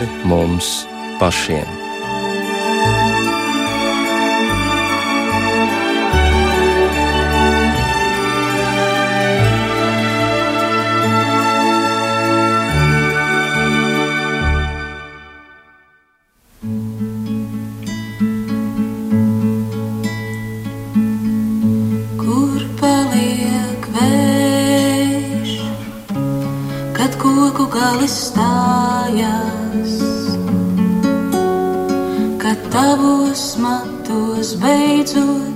pāri mums pašiem. 追逐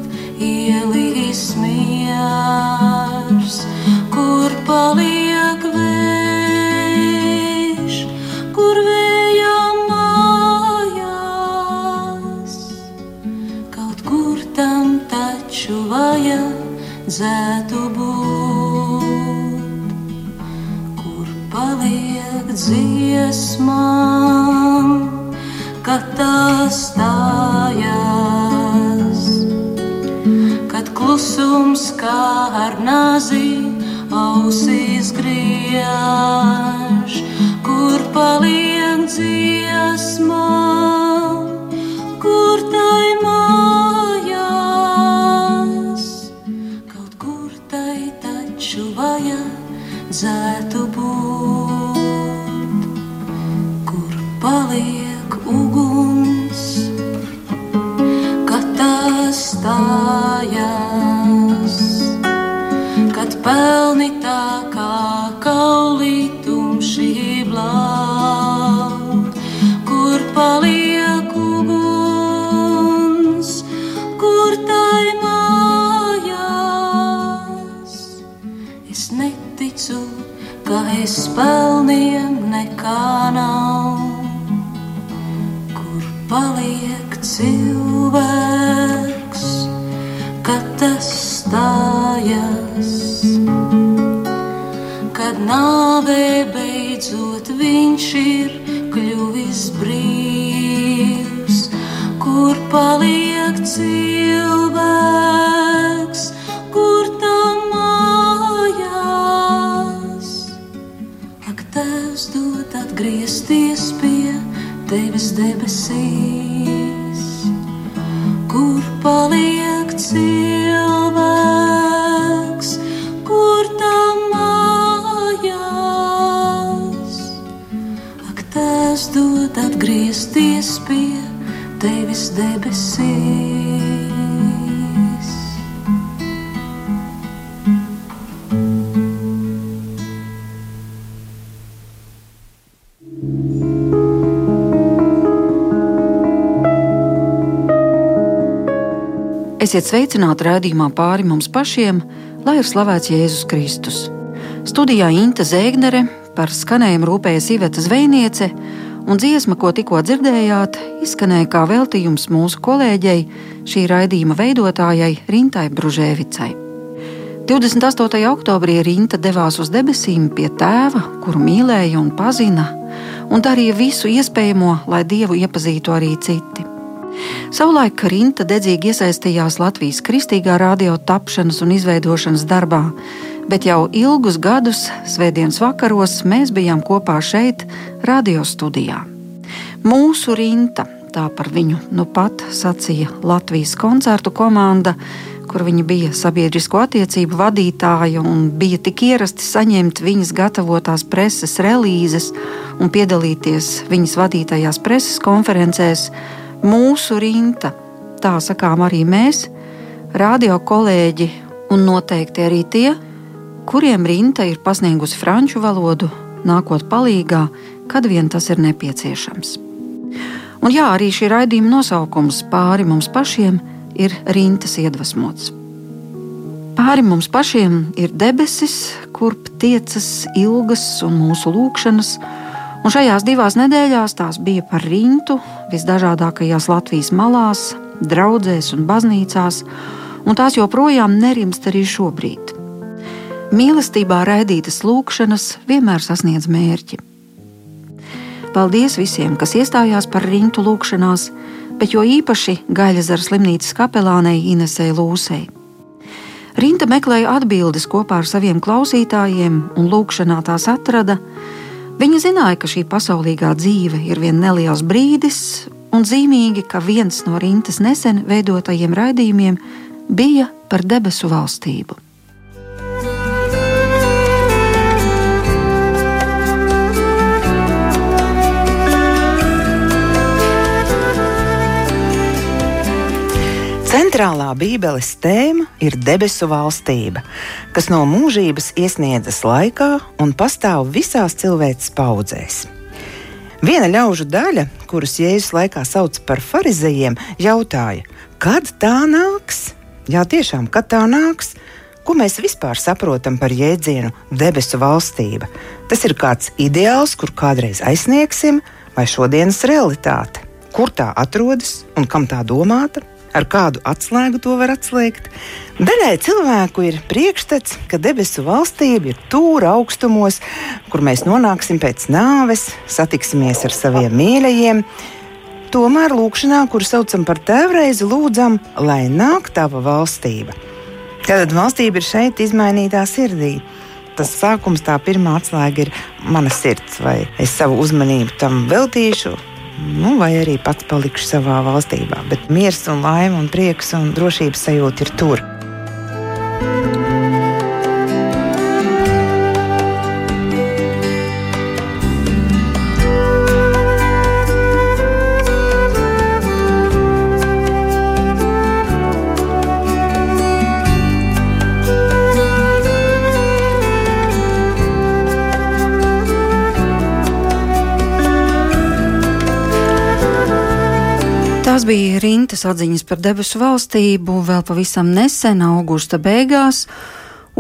sveicināti raidījumā pāri mums pašiem, lai ir slavēts Jēzus Kristus. Studijā Inte Zēgnere par skanējumu rūpējas Iveta Zvejniece, un dziesma, ko tikko dzirdējāt, izskanēja kā veltījums mūsu kolēģei, šī raidījuma veidotājai Rintai Bružēvicai. 28. oktobrī Rinta devās uz debesīm pie tēva, kuru mīlēja un pazina, un darīja visu iespējamo, lai dievu iepazītu arī citi. Savulaik Rinta dedzīgi iesaistījās Latvijas kristīgā radio tapšanas un izveidošanas darbā, bet jau ilgus gadus, svētdienas vakaros, mēs bijām kopā šeit, radio studijā. Mūsu Rinta, tā par viņu nu pat sacīja Latvijas koncertu komanda, kur viņa bija sabiedrisko attiecību vadītāja un bija tik ierasti saņemt viņas gatavotās preses relīzes un piedalīties viņas vadītajās preses konferencēs mūsu rinta, tā sakām arī mēs, radio kolēģi un noteikti arī tie, kuriem rinta ir pasniegusi franču valodu, nākot palīgā, kad vien tas ir nepieciešams. Un jā, arī šī raidījuma nosaukums pāri mums pašiem ir rintas iedvesmots. Pāri mums pašiem ir debesis, kurp tiecas ilgas un mūsu lūkšanas, Un šajās divās nedēļās tās bija par rintu visdažādākajās Latvijas malās, draudzēs un baznīcās, un tās joprojām nerimst arī šobrīd. Mīlestībā raidītas lūkšanas vienmēr sasniedz mērķi. Paldies visiem, kas iestājās par rintu lūkšanās, bet jo īpaši Gaļazara slimnīcas kapelānei Inesei Lūsei. Rinta meklēja atbildes kopā ar saviem klausītājiem, un lūkšanā tās atrada, Viņa zināja, ka šī pasaulīgā dzīve ir vien neliels brīdis, un zīmīgi, ka viens no rintas nesen veidotajiem raidījumiem bija par debesu valstību. Centrālā Bībeles tēma ir debesu valstība, kas no mūžības iesniedzas laikā un pastāv visās cilvēces paudzēs. Viena ļaužu daļa, kurus Jēzus laikā sauc par farizējiem, jautāja, kad tā nāks? Jā, tiešām, kad tā nāks? Ko mēs vispār saprotam par jēdzienu debesu valstība? Tas ir kāds ideāls, kur kādreiz aizsniegsim, vai šodienas realitāte? Kur tā atrodas un kam tā domāta? Ar kādu atslēgu to var atslēgt. Daļai cilvēku ir priekšstats, ka debesu valstība ir tūra augstumos, kur mēs nonāksim pēc nāves, satiksimies ar saviem mīļajiem. Tomēr lūkšanā, kuru saucam par tēvreizi, lūdzam, lai nāk tava valstība. Tad valstība ir šeit, izmainītā sirdī. Tas sākums, tā pirmā atslēga ir mana sirds, vai es savu uzmanību tam veltīšu, nu, vai arī pats palikšu savā valstībā. Bet miers un laime un prieks un drošības sajūta ir tur. Tās bija rintas atziņas par debesu valstību vēl pavisam nesen, augusta beigās.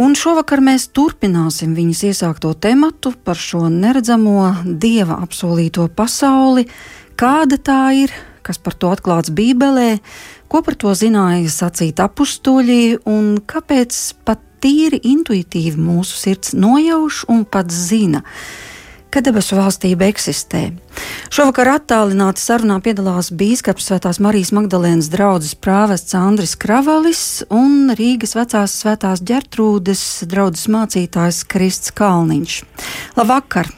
Un šovakar mēs turpināsim viņas iesākto tematu par šo neredzamo dieva apsolīto pasauli, kāda tā ir, kas par to atklāts Bībelē, ko par to zināja sacīt apstuļi un kāpēc pat tīri intuitīvi mūsu sirds nojauš un pat zina ka debesu valstība eksistē. Šovakar attālināti sarunā piedalās Bīskaps Svētās Marijas Magdalēnas draugs prāvests Andris Kravalis un Rīgas vecās svētās ģertrūdes draugs mācītājs Krists Kalniņš. Labvakar!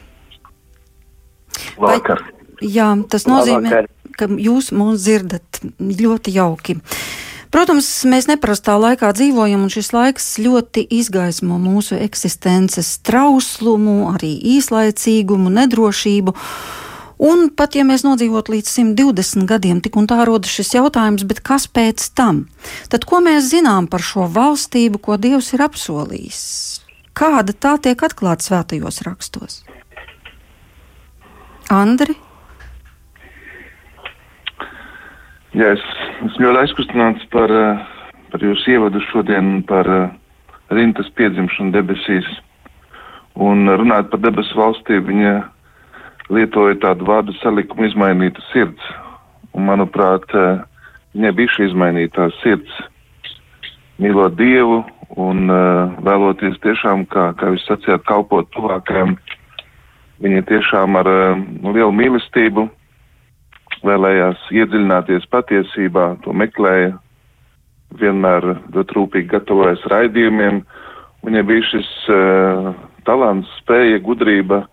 Vakar. Vai, jā, tas nozīmē, Labvakar. ka jūs mūs dzirdat ļoti jauki. Protams, mēs neparastā laikā dzīvojam, un šis laiks ļoti izgaismo mūsu eksistences trauslumu, arī īslaicīgumu, nedrošību. Un pat ja mēs nodzīvotu līdz 120 gadiem, tik un tā rodas šis jautājums, kas pēc tam? Tad ko mēs zinām par šo valstību, ko Dievs ir apsolījis? Kāda tā tiek atklāta svētajos rakstos? Andri? Jā, es esmu ļoti aizkustināts par, eh, par jūsu ievadu šodien par eh, rintas piedzimšanu debesīs. Un runājot par debesu valstību, viņa lietoja tādu vārdu salikumu izmainīta sirds. Un, manuprāt, eh, viņai bija šī izmainītā sirds. Mīlot Dievu un vēloties tiešām, kā, kā jūs sacījāt, kalpot tuvākajam, viņa tiešām ar lielu mīlestību vēlējās iedziļināties patiesībā, to meklēja, vienmēr ļoti rūpīgi gatavojas raidījumiem. Viņai bija šis uh, talants, spēja, gudrība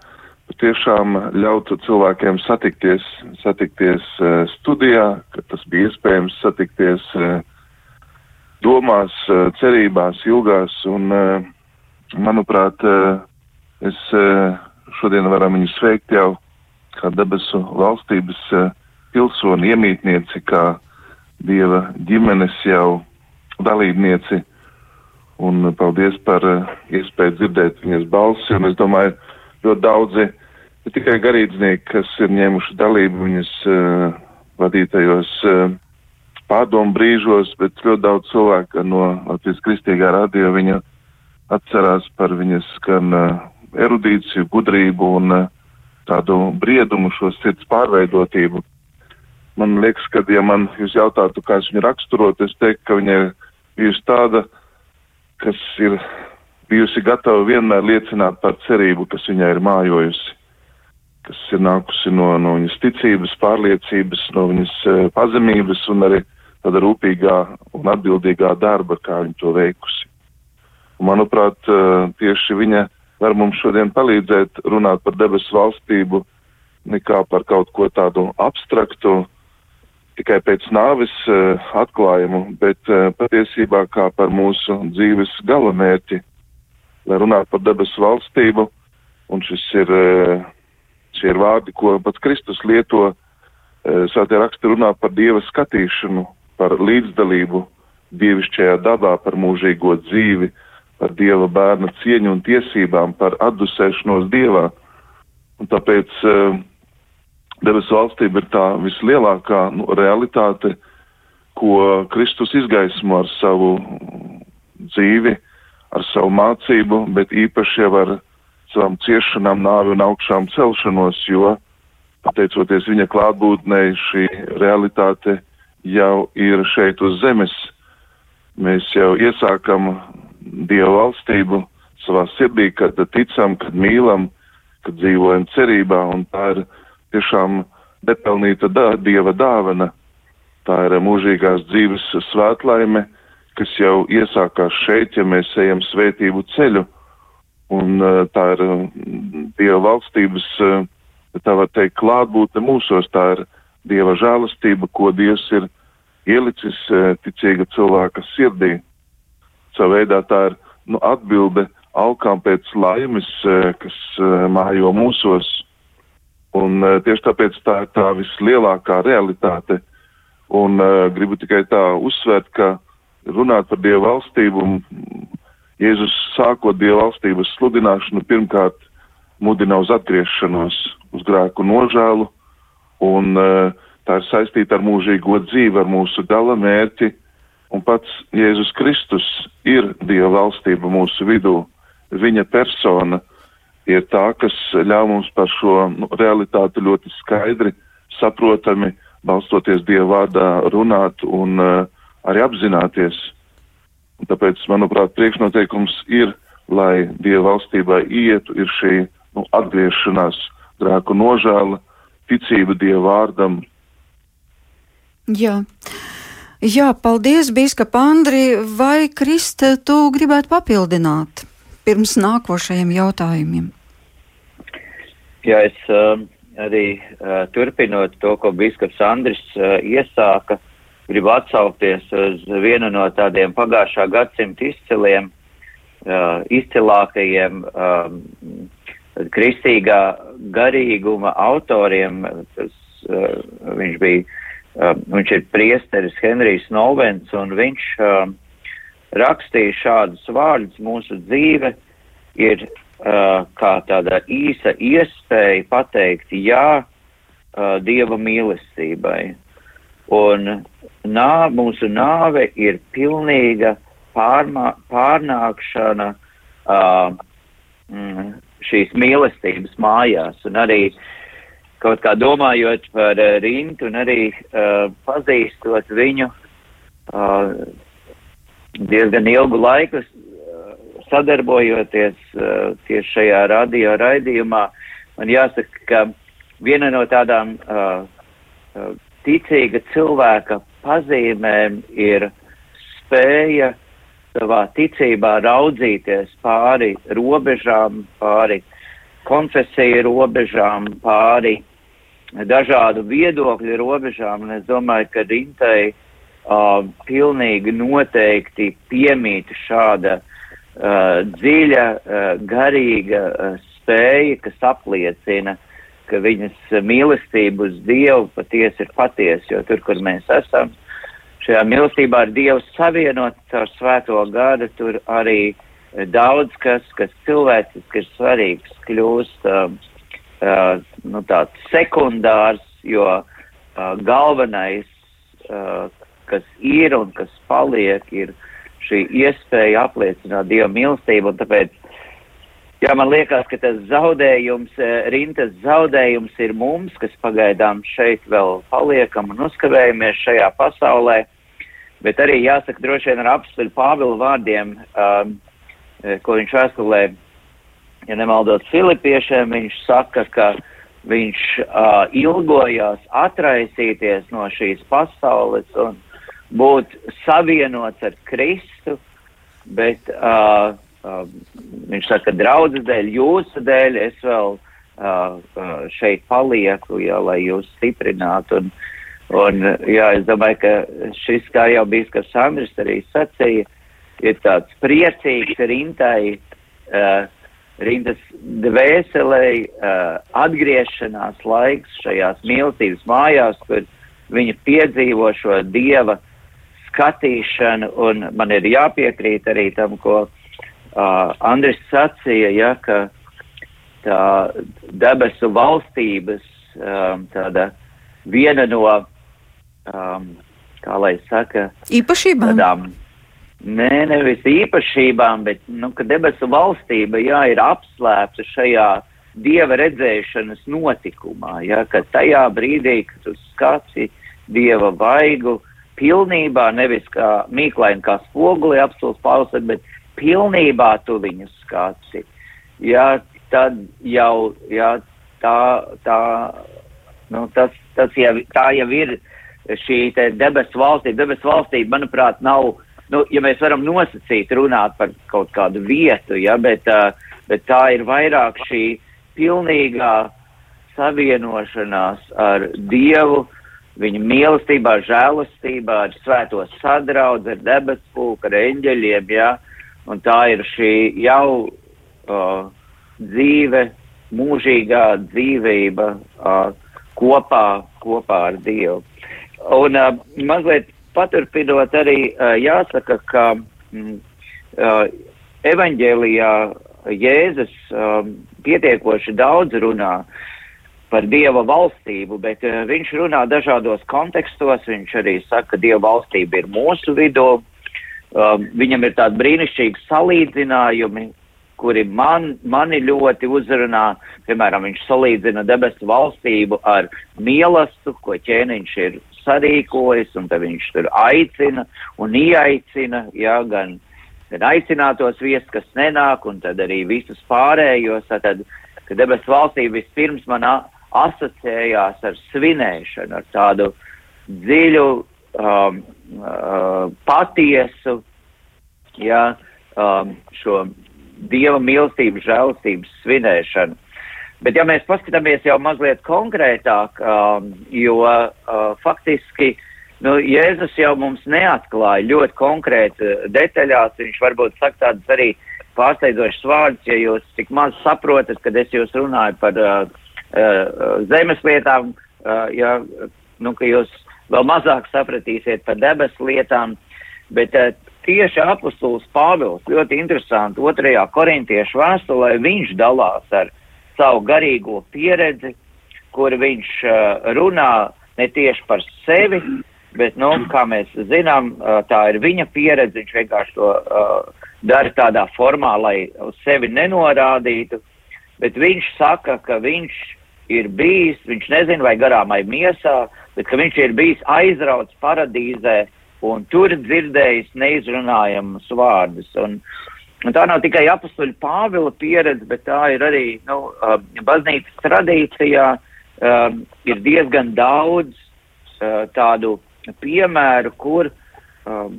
patiešām ļautu cilvēkiem satikties, satikties uh, studijā, ka tas bija iespējams satikties uh, domās, uh, cerībās, ilgās, un, uh, manuprāt, uh, es uh, šodien varam viņu sveikt jau kā debesu valstības uh, pilsoni, iemītnieci, kā dieva ģimenes jau dalībnieci. Un paldies par uh, iespēju dzirdēt viņas balsi. Un es domāju, ļoti daudzi, ne tikai garīdznieki, kas ir ņēmuši dalību viņas uh, vadītajos uh, pārdomu brīžos, bet ļoti daudz cilvēku no Latvijas kristīgā radio viņu atcerās par viņas gan uh, erudīciju, gudrību un uh, tādu briedumu, šo sirds pārveidotību man liekas, ka, ja man jūs jautātu, kā es viņu raksturotu, es teiktu, ka viņa ir bijusi tāda, kas ir bijusi gatava vienmēr liecināt par cerību, kas viņai ir mājojusi, kas ir nākusi no, no viņas ticības, pārliecības, no viņas uh, pazemības un arī tāda rūpīgā un atbildīgā darba, kā viņa to veikusi. Un, manuprāt, uh, tieši viņa var mums šodien palīdzēt runāt par debesu valstību nekā par kaut ko tādu abstraktu, tikai pēc nāves uh, atklājumu, bet uh, patiesībā kā par mūsu dzīves galamērķi, lai runātu par debesu valstību, un šis ir, uh, šie ir vārdi, ko pats Kristus lieto, svētie raksti runā par Dieva skatīšanu, par līdzdalību dievišķajā dabā, par mūžīgo dzīvi, par Dieva bērna cieņu un tiesībām, par atdusēšanos Dievā. Un tāpēc uh, debesu valstība ir tā vislielākā nu, realitāte, ko Kristus izgaismo ar savu dzīvi, ar savu mācību, bet īpaši jau ar savām ciešanām, nāvi un augšām celšanos, jo, pateicoties viņa klātbūtnei, šī realitāte jau ir šeit uz zemes. Mēs jau iesākam Dievu valstību savā sirdī, kad ticam, kad mīlam, kad dzīvojam cerībā, un tā ir tiešām nepelnīta dā, dieva dāvana. Tā ir mūžīgās dzīves svētlaime, kas jau iesākās šeit, ja mēs ejam svētību ceļu. Un tā ir dieva valstības, tā var teikt, klātbūtne mūsos, tā ir dieva žēlastība, ko Dievs ir ielicis ticīga cilvēka sirdī. Savā veidā tā ir nu, atbilde alkām pēc laimes, kas mājo mūsos. Un uh, tieši tāpēc tā ir tā vislielākā realitāte. Un uh, gribu tikai tā uzsvērt, ka runāt par Dievu valstību, Jēzus sākot Dievu valstības sludināšanu, pirmkārt mudina uz atgriešanos, uz grēku nožēlu, un uh, tā ir saistīta ar mūžīgo dzīvi, ar mūsu gala mērķi, un pats Jēzus Kristus ir Dieva valstība mūsu vidū, viņa persona ir tā, kas ļauj mums par šo nu, realitāti ļoti skaidri, saprotami, balstoties Dieva vārdā runāt un uh, arī apzināties. Un tāpēc, manuprāt, priekšnoteikums ir, lai Dieva valstībā ietu, ir šī nu, atgriešanās, grēku nožēla, ticība Dieva vārdam. Jā. Jā, paldies, Bīskapa Andri. Vai Krista, tu gribētu papildināt? pirms nākošajiem jautājumiem. Jā, es uh, arī uh, turpinot to, ko Biskaps Andris uh, iesāka, gribu atsaukties uz vienu no tādiem pagājušā gadsimta izciliem, uh, izcilākajiem um, kristīgā garīguma autoriem. Tas, uh, viņš bija, uh, viņš ir priesteris Henrijs Novens, un viņš uh, rakstīja šādus vārdus, mūsu dzīve ir kā tāda īsa iespēja pateikt jā uh, Dieva mīlestībai. Un nā, mūsu nāve ir pilnīga pārmā, pārnākšana uh, mm, šīs mīlestības mājās. Un arī kaut kā domājot par Rintu un arī pazīstot viņu, diezgan ilgu laiku sadarbojoties tieši šajā radio raidījumā, man jāsaka, ka viena no tādām ticīga cilvēka pazīmēm ir spēja savā ticībā raudzīties pāri robežām, pāri konfesiju robežām, pāri dažādu viedokļu robežām, un es domāju, ka Rintai uh, pilnīgi noteikti piemīt šāda uh, dziļa, uh, garīga uh, spēja, kas apliecina, ka viņas mīlestība uz Dievu patiesi ir patiesa, jo tur, kur mēs esam, šajā mīlestībā ar Dievu savienot caur svēto gadu, tur arī daudz kas, kas cilvēciski ir svarīgs, kļūst uh, uh, nu, tāds sekundārs, jo uh, galvenais, uh, kas ir un kas paliek, ir šī iespēja apliecināt Dieva mīlestību, un tāpēc, jā, man liekas, ka tas zaudējums, eh, rintas zaudējums ir mums, kas pagaidām šeit vēl paliekam un uzkavējamies šajā pasaulē, bet arī jāsaka droši vien ar apstuļu Pāvilu vārdiem, um, ko viņš vēstulē, ja nemaldos Filipiešiem, viņš saka, ka viņš uh, ilgojās atraisīties no šīs pasaules un būt savienots ar Kristu, bet uh, uh, viņš saka, draudzes dēļ, jūsu dēļ es vēl uh, uh, šeit palieku, jā, lai jūs stiprinātu. Un, un, jā, es domāju, ka šis, kā jau bīskaps Andris arī sacīja, ir tāds priecīgs rintai, uh, rindas dvēselei uh, atgriešanās laiks šajās mīlestības mājās, kur viņa piedzīvo šo dieva skatīšanu, un man ir jāpiekrīt arī tam, ko uh, Andris sacīja, ja, ka tā debesu valstības um, tāda viena no, um, kā lai saka, īpašībām. Tādām, Nē, nevis īpašībām, bet, nu, debesu valstība, jā, ir apslēpta šajā dieva redzēšanas notikumā, jā, ka tajā brīdī, kad tu skaci dieva vaigu pilnībā, nevis kā mīklaini kā spoguli apstults Pāvils, bet pilnībā tu viņu skaci, jā, tad jau, jā, tā, tā, nu, tas, tas jau, tā jau ir šī te debesu valstība. Debesu valstība, manuprāt, nav nu, ja mēs varam nosacīt, runāt par kaut kādu vietu, ja, bet, bet tā ir vairāk šī pilnīgā savienošanās ar Dievu, viņa mīlestībā, žēlastībā, ar svēto sadraudzi, ar debespulku, ar eņģeļiem, ja, un tā ir šī jau uh, dzīve, mūžīgā dzīvība uh, kopā, kopā ar Dievu. Un uh, mazliet paturpinot arī jāsaka, ka mm, evaņģēlijā Jēzus pietiekoši daudz runā par Dieva valstību, bet viņš runā dažādos kontekstos. Viņš arī saka, ka Dieva valstība ir mūsu vidū. Viņam ir tādi brīnišķīgi salīdzinājumi, kuri man, mani ļoti uzrunā. Piemēram, viņš salīdzina debesu valstību ar mielastu, ko ķēniņš ir sarīkojas, un viņš tur aicina un ieaicina, jā, gan, gan aicinātos viesus, kas nenāk, un tad arī visus pārējos. Tad, ka debesu valstība vispirms man asociējās ar svinēšanu, ar tādu dziļu, um, uh, patiesu, jā, um, šo dieva mīlestības, žēlastības svinēšanu. Bet ja mēs paskatāmies jau mazliet konkrētāk, um, jo uh, faktiski nu, Jēzus jau mums neatklāja ļoti konkrēti detaļās, viņš varbūt saka tādas arī pārsteidzošas vārdas, ja jūs tik maz saprotat, kad es jūs runāju par uh, zemes lietām, uh, ja, nu, ka jūs vēl mazāk sapratīsiet par debesu lietām, bet tieši apustulis Pāvils ļoti interesanti otrajā korintiešu vēstulē viņš dalās ar savu garīgo pieredzi, kur viņš runā ne tieši par sevi, bet, nu, kā mēs zinām, tā ir viņa pieredze, viņš vienkārši to dara tādā formā, lai uz sevi nenorādītu, bet viņš saka, ka viņš ir bijis, viņš nezina vai garām vai miesā, bet ka viņš ir bijis aizrauts paradīzē un tur dzirdējis neizrunājamus vārdus. Un, Un tā nav tikai apakstuļa Pāvila pieredze, bet tā ir arī nu, uh, baznīcas tradīcijā. Uh, ir diezgan daudz uh, tādu piemēru, kur uh,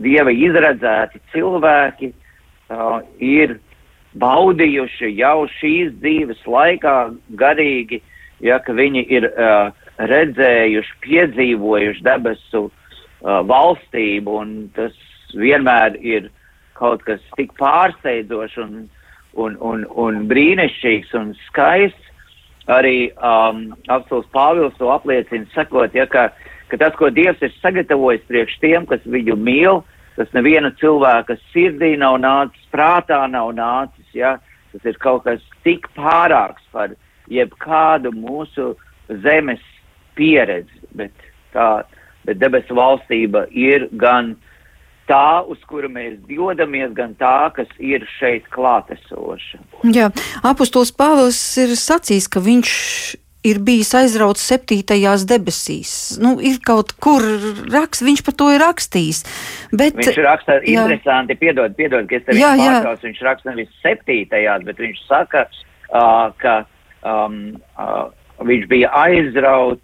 dieva izredzēti cilvēki uh, ir baudījuši jau šīs dzīves laikā garīgi, ja viņi ir uh, redzējuši, piedzīvojuši debesu uh, valstību, un tas vienmēr ir kaut kas tik pārsteidzošs un, un, un, un brīnišķīgs un skaists. Arī um, apelsīns Pāvils to apliecina, sakot, ja, ka, ka tas, ko Dievs ir sagatavojis priekš tiem, kas viņu mīl, tas neviena cilvēka sirdī nav nācis, prātā nav nācis. Ja, tas ir kaut kas tik pārāks par jebkādu mūsu zemes pieredzi, bet, tā, bet debesu valstība ir gan tā, uz kuru mēs dodamies, gan tā, kas ir šeit klātesoša. Jā, apustulis Pāvils ir sacījis, ka viņš ir bijis aizrauts septītajās debesīs. Nu, ir kaut kur raksts, viņš par to ir rakstījis. Bet, viņš raksta jā. interesanti, piedod, piedod, ka es tevi pārkās, viņš raksta nevis septītajās, bet viņš saka, uh, ka um, uh, viņš bija aizrauts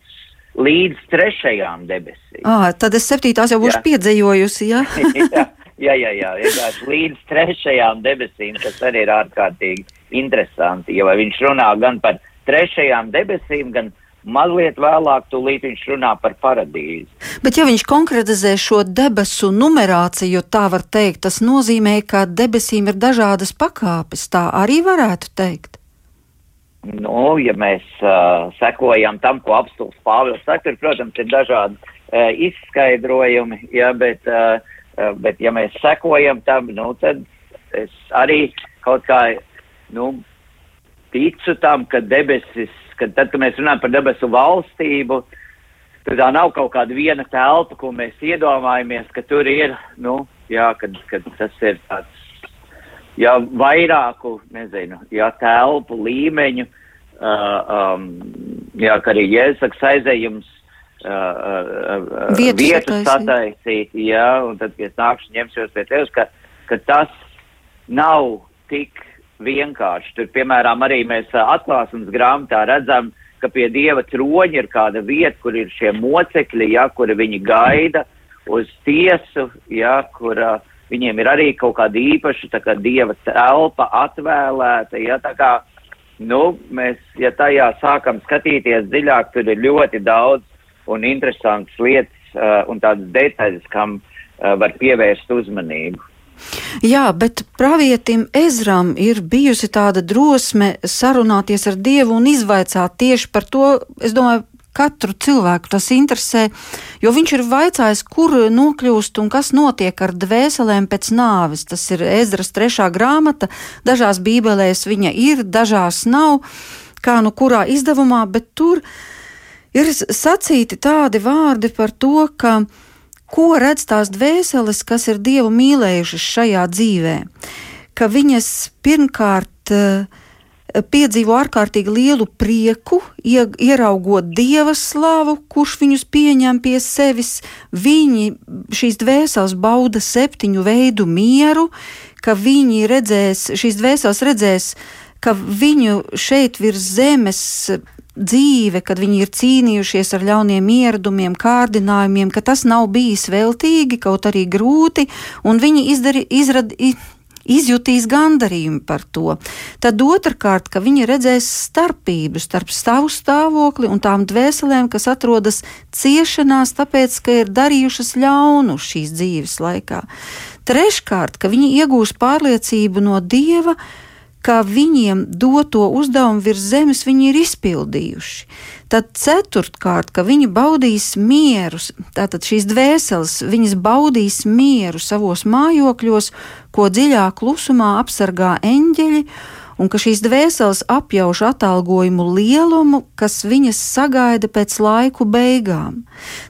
līdz trešajām debesīm. À, tad es septītās jau būšu jā. piedzējojusi. Ja? jā, jā, jā, jā, vienkārši līdz trešajām debesīm, kas arī ir ārkārtīgi interesanti, jo viņš runā gan par trešajām debesīm, gan mazliet vēlāk tūlīt viņš runā par paradīzi. Bet ja viņš konkretizē šo debesu numerāciju, tā var teikt, tas nozīmē, ka debesīm ir dažādas pakāpes, tā arī varētu teikt. Nu, ja mēs uh, sekojam tam, ko apstults Pāvils saka, ir, protams, ir dažādi uh, izskaidrojumi, ja, bet, uh, bet ja mēs sekojam tam, nu, tad es arī kaut kā, nu, ticu tam, ka debesis, ka tad, kad mēs runājam par debesu valstību, tad tā nav kaut kāda viena telpa, ko mēs iedomājamies, ka tur ir, nu, jā, kad, kad tas ir tāds ja vairāku, nezinu, ja telpu līmeņu, uh, um, jā, ka arī Jēzus aizējums uh, uh, vietu sataisīt, jā, un tad, kad es nākšu ņemšos pie tevis, ka, ka tas nav tik vienkārši. Tur, piemēram, arī mēs atklāsmes grāmatā redzam, ka pie dieva troņa ir kāda vieta, kur ir šie mocekļi, ja, kuri viņi gaida uz tiesu, ja, kur uh, viņiem ir arī kaut kāda īpaša kā dieva telpa atvēlēta, ja kā, nu, mēs, ja tajā sākam skatīties dziļāk, tur ir ļoti daudz un interesantas lietas uh, un tādas detaļas, kam uh, var pievērst uzmanību. Jā, bet pravietim Ezram ir bijusi tāda drosme sarunāties ar Dievu un izvaicāt tieši par to, es domāju, katru cilvēku tas interesē, jo viņš ir vaicājis, kur nokļūst un kas notiek ar dvēselēm pēc nāves. Tas ir Ezras trešā grāmata, dažās bībelēs viņa ir, dažās nav, kā nu kurā izdevumā, bet tur ir sacīti tādi vārdi par to, ka ko redz tās dvēseles, kas ir Dievu mīlējušas šajā dzīvē, ka viņas pirmkārt uh, piedzīvo ārkārtīgi lielu prieku, ieraugot dieva slavu, kurš viņus pieņem pie sevis. Viņi šīs dvēseles bauda septiņu veidu mieru, ka viņi redzēs, šīs dvēseles redzēs, ka viņu šeit virs zemes dzīve, kad viņi ir cīnījušies ar ļauniem ieradumiem, kārdinājumiem, ka tas nav bijis veltīgi, kaut arī grūti, un viņi izdari, izrad, izjutīs gandarījumu par to. Tad otrkārt, ka viņi redzēs starpību starp savu stāvokli un tām dvēselēm, kas atrodas ciešanās, tāpēc, ka ir darījušas ļaunu šīs dzīves laikā. Treškārt, ka viņi iegūs pārliecību no Dieva, ka viņiem doto uzdevumu virs zemes viņi ir izpildījuši. Tad ceturtkārt, ka viņi baudīs mieru, tātad šīs dvēseles, viņas baudīs mieru savos mājokļos, ko dziļā klusumā apsargā eņģeļi, un ka šīs dvēseles apjauš atalgojumu lielumu, kas viņas sagaida pēc laiku beigām.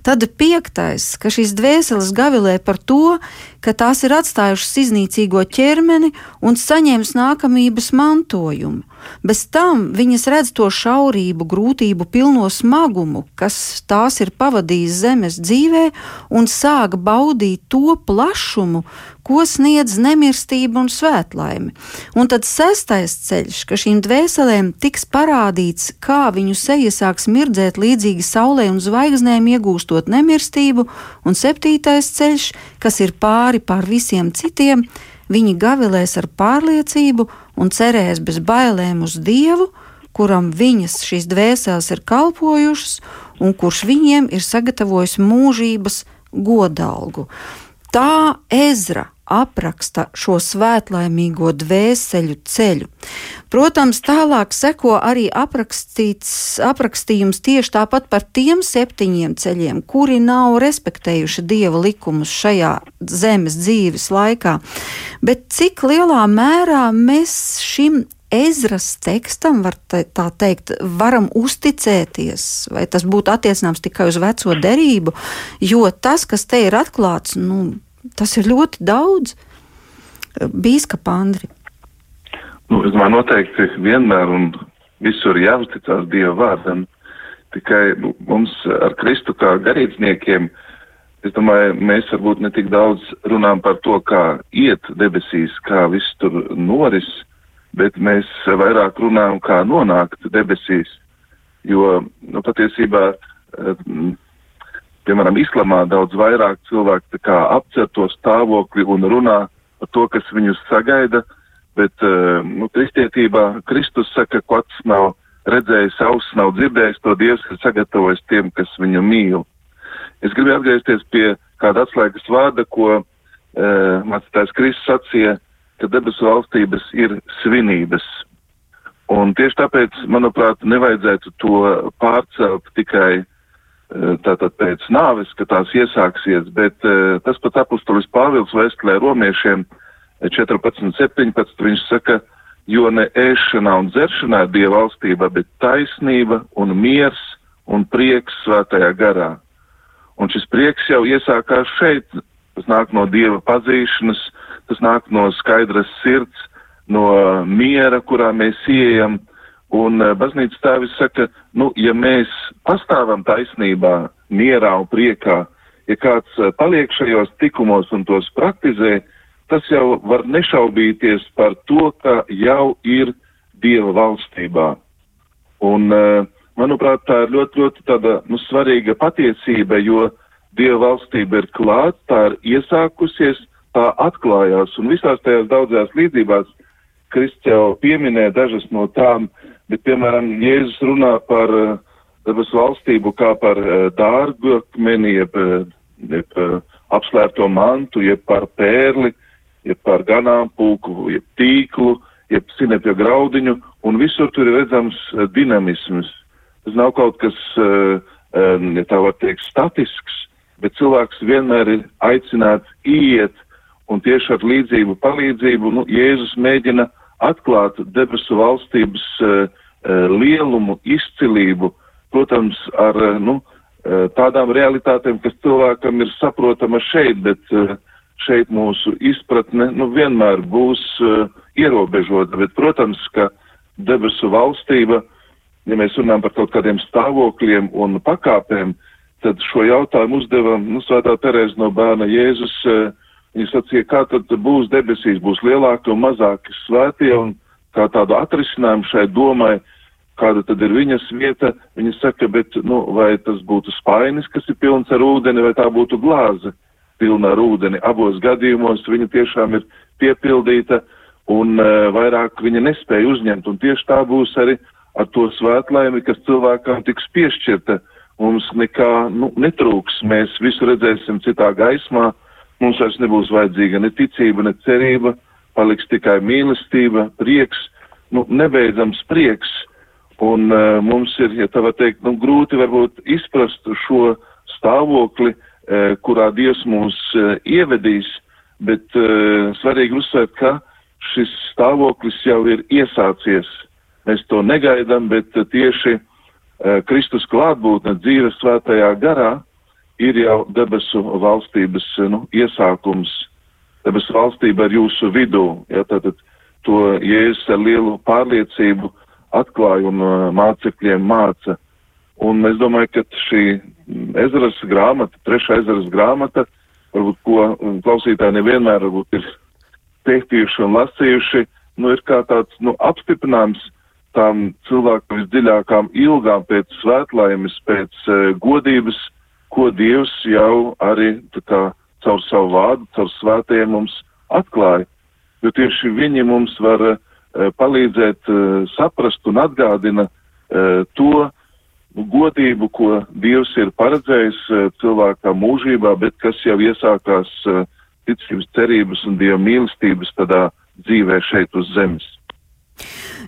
Tad piektais, ka šīs dvēseles gavilē par to, ka tās ir atstājušas iznīcīgo ķermeni un saņems nākamības mantojumu. Bez tam viņas redz to šaurību, grūtību, pilno smagumu, kas tās ir pavadījis zemes dzīvē, un sāk baudīt to plašumu, ko sniedz nemirstība un svētlaime. Un tad sestais ceļš, ka šīm dvēselēm tiks parādīts, kā viņu seja sāks mirdzēt līdzīgi saulē un zvaigznēm, iegūstot nemirstību, un septītais ceļš, kas ir pāri pār visiem citiem, viņi gavilēs ar pārliecību un cerēs bez bailēm uz Dievu, kuram viņas šīs dvēseles ir kalpojušas un kurš viņiem ir sagatavojis mūžības godalgu. Tā Ezra apraksta šo svētlaimīgo dvēseļu ceļu. Protams, tālāk seko arī aprakstījums tieši tāpat par tiem septiņiem ceļiem, kuri nav respektējuši dieva likumus šajā zemes dzīves laikā. Bet cik lielā mērā mēs šim Ezras tekstam, var tā teikt, varam uzticēties, vai tas būtu attiecināms tikai uz veco derību, jo tas, kas te ir atklāts, nu, tas ir ļoti daudz. Bīskapa Andri. Nu, es domāju, noteikti vienmēr un visur jāuzticās Dieva vārdam. Tikai nu, mums ar Kristu kā garīdzniekiem, es domāju, mēs varbūt ne tik daudz runājam par to, kā iet debesīs, kā viss tur noris, bet mēs vairāk runājam, kā nonākt debesīs, jo, nu, patiesībā eh, piemēram, islamā daudz vairāk cilvēku apcer to stāvokli un runā par to, kas viņus sagaida, bet uh, nu, kristietībā Kristus saka, ka pats nav redzējis, auss nav dzirdējis, to Dievs ir sagatavojis tiem, kas viņu mīl. Es gribu atgriezties pie kāda atslēgas vārda, ko uh, mācītājs Kristus sacīja, ka debesu valstības ir svinības. Un tieši tāpēc, manuprāt, nevajadzētu to pārcelt tikai tātad pēc nāves, ka tās iesāksies, bet uh, tas pat apustulis Pāvils vēstulē romiešiem 14.17. viņš saka, jo ne ēšanā un dzeršanā ir Dieva valstība, bet taisnība un miers un prieks svētajā garā. Un šis prieks jau iesākās šeit, tas nāk no Dieva pazīšanas, tas nāk no skaidras sirds, no miera, kurā mēs ieejam. Un uh, baznīcas tēvis saka, nu, ja mēs pastāvam taisnībā, mierā un priekā, ja kāds uh, paliek šajos tikumos un tos praktizē, tas jau var nešaubīties par to, ka jau ir Dieva valstībā. Un, uh, manuprāt, tā ir ļoti, ļoti tāda, nu, svarīga patiesība, jo Dieva valstība ir klāt, tā ir iesākusies, tā atklājās, un visās tajās daudzajās līdzībās Kristus jau pieminēja dažas no tām, bet, piemēram, Jēzus runā par uh, debesu valstību kā par uh, dārgu akmeni, jeb, jeb uh, apslēpto mantu, jeb par pērli, jeb par ganāmpulku, jeb tīklu, jeb sinepja graudiņu, un visur tur ir redzams uh, dinamisms. Tas nav kaut kas, uh, uh, ja tā var teikt, statisks, bet cilvēks vienmēr ir aicināts iet, un tieši ar līdzību palīdzību nu, Jēzus mēģina atklāt debesu valstības uh, uh, lielumu, izcilību, protams, ar uh, nu, uh, tādām realitātēm, kas cilvēkam ir saprotama šeit, bet uh, šeit mūsu izpratne nu, vienmēr būs uh, ierobežota, bet, protams, ka debesu valstība, ja mēs runājam par kaut kādiem stāvokļiem un pakāpēm, uh, tad šo jautājumu uzdeva nu, Svētā Terēza no bērna Jēzus. Eh, viņa sacīja, kā tad būs debesīs, būs lielāki un mazāki svētie, un kā tādu atrisinājumu šai domai, kāda tad ir viņas vieta, viņa saka, bet, nu, vai tas būtu spainis, kas ir pilns ar ūdeni, vai tā būtu glāze pilna ar ūdeni. Abos gadījumos viņa tiešām ir piepildīta, un uh, vairāk viņa nespēja uzņemt, un tieši tā būs arī ar to svētlaimi, kas cilvēkam tiks piešķirta. Mums nekā nu, netrūks, mēs visu redzēsim citā gaismā, mums vairs nebūs vajadzīga ne ticība, ne cerība, paliks tikai mīlestība, prieks, nu, nebeidzams prieks, un uh, mums ir, ja tā var teikt, nu, grūti varbūt izprast šo stāvokli, uh, kurā Dievs mūs uh, ievedīs, bet uh, svarīgi uzsvērt, ka šis stāvoklis jau ir iesācies. Mēs to negaidām, bet uh, tieši uh, Kristus klātbūtne dzīves svētajā garā ir jau debesu valstības eh, nu, iesākums. Debesu valstība ir jūsu vidū. Ja, tātad to Jēzus ar lielu pārliecību atklāja un uh, mācekļiem māca. Un es domāju, ka šī ezeras grāmata, trešā ezeras grāmata, varbūt ko klausītāji nevienmēr varbūt ir pētījuši un lasījuši, nu ir kā tāds, nu, apstiprinājums tām cilvēku visdziļākām ilgām pēc svētlaimes, pēc uh, godības, ko Dievs jau arī kā, caur savu vārdu, caur svētajiem mums atklāja. Jo tieši viņi mums var uh, palīdzēt uh, saprast un atgādina uh, to godību, ko Dievs ir paredzējis cilvēkā mūžībā, bet kas jau iesākās ticības, cerības un Dieva mīlestības tādā dzīvē šeit uz zemes.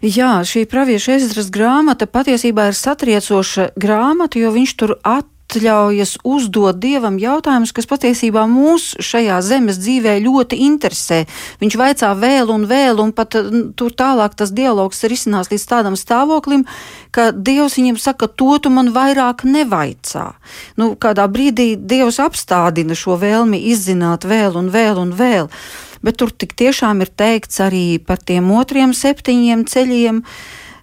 Jā, šī pravieša ezras grāmata patiesībā ir satriecoša grāmata, jo viņš tur at atļaujas uzdot dievam jautājumus, kas patiesībā mūs šajā zemes dzīvē ļoti interesē. Viņš vaicā vēl un vēl, un pat tur tālāk tas dialogs ir izcinās līdz tādam stāvoklim, ka dievs viņam saka, to tu man vairāk nevaicā. Nu, kādā brīdī dievs apstādina šo vēlmi izzināt vēl un vēl un vēl bet tur tik tiešām ir teikts arī par tiem otriem septiņiem ceļiem.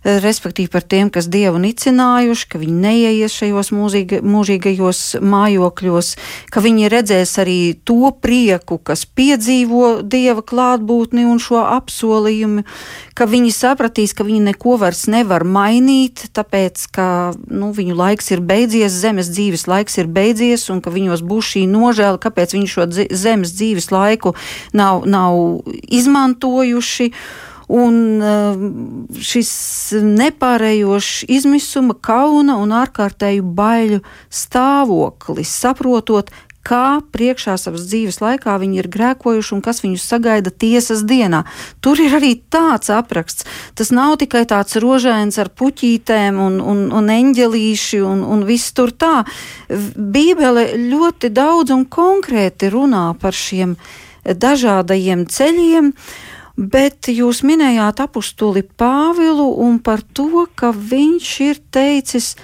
Respektīvi par tiem, kas dievu nicinājuši, ka viņi neieies šajos mūžīga, mūžīgajos mājokļos, ka viņi redzēs arī to prieku, kas piedzīvo dieva klātbūtni un šo apsolījumu, ka viņi sapratīs, ka viņi neko vairs nevar mainīt, tāpēc, ka nu, viņu laiks ir beidzies, zemes dzīves laiks ir beidzies, un ka viņos būs šī nožēla, kāpēc viņi šo zemes dzīves laiku nav, nav izmantojuši. Un eh, šis nepārējošs izmisuma, kauna un ārkārtēju baiļu stāvoklis, saprotot, kā priekšā savas dzīves laikā viņi ir grēkojuši un kas viņus sagaida tiesas dienā. Tur ir arī tāds apraksts. Tas nav tikai tāds rožains ar puķītēm un, un, un eņģelīši un, un viss tur tā. Bībele ļoti daudz un konkrēti runā par šiem dažādajiem ceļiem. Uh, Bet jūs minējāt apustuli Pāvilu un par to, ka viņš ir teicis,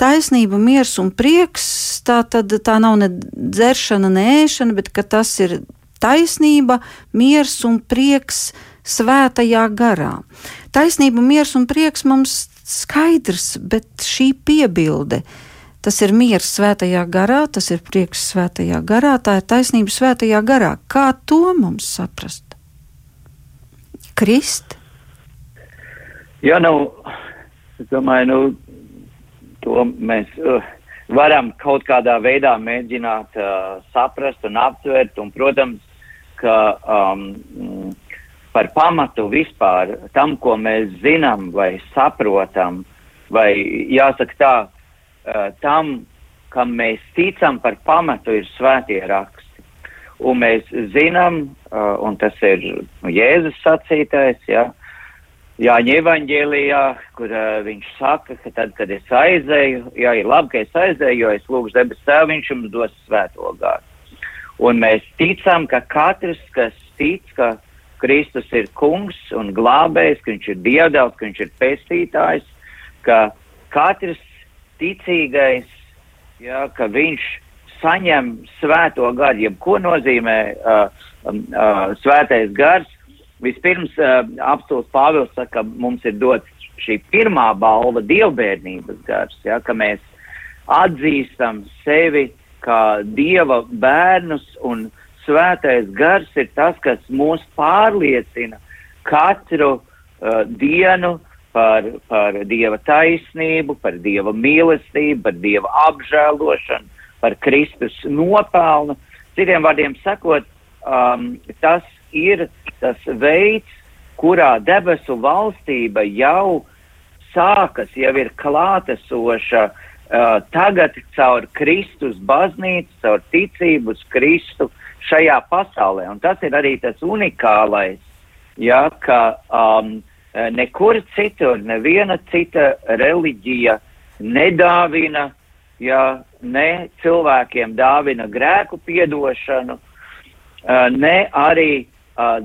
taisnība, miers un prieks, tā tad tā nav ne dzeršana, ne ēšana, bet tas ir taisnība, miers un prieks svētajā garā. Taisnība, miers un prieks mums skaidrs, bet šī piebilde. Tas ir miers svētajā garā, tas ir prieks svētajā garā, tā ir taisnība svētajā garā. Kā to mums saprast? Krist? Jā, nu, es domāju, nu, to mēs uh, varam kaut kādā veidā mēģināt uh, saprast un aptvert, un, protams, ka um, par pamatu vispār tam, ko mēs zinām vai saprotam, vai jāsaka tā, uh, tam, kam mēs ticam par pamatu, ir svētie raksti. Un mēs zinām, un tas ir nu, Jēzus sacītais, ja, Jāņa evaņģēlijā, kur uh, viņš saka, ka tad, kad es aizēju, jā, ir labi, ka es aizēju, jo es lūgšu debes tēvu, viņš jums dos svēto gāru. Un mēs ticam, ka katrs, kas tic, ka Kristus ir kungs un glābējs, ka viņš ir dievdēls, ka viņš ir pestītājs, ka katrs ticīgais, jā, ka viņš saņem svēto garu, jeb ko nozīmē uh, uh, svētais gars. Vispirms uh, apstults Pāvils saka, ka mums ir dots šī pirmā balva dievbērnības gars, ja, ka mēs atzīstam sevi kā dieva bērnus un svētais gars ir tas, kas mūs pārliecina katru uh, dienu par, par dieva taisnību, par dieva mīlestību, par dieva apžēlošanu par Kristus nopelnu. Citiem vārdiem sakot, um, tas ir tas veids, kurā debesu valstība jau sākas, jau ir klātesoša uh, tagad caur Kristus baznīcu, caur ticību uz Kristu šajā pasaulē. Un tas ir arī tas unikālais, ja, ka um, nekur citur, neviena cita reliģija nedāvina ja ne cilvēkiem dāvina grēku piedošanu, ne arī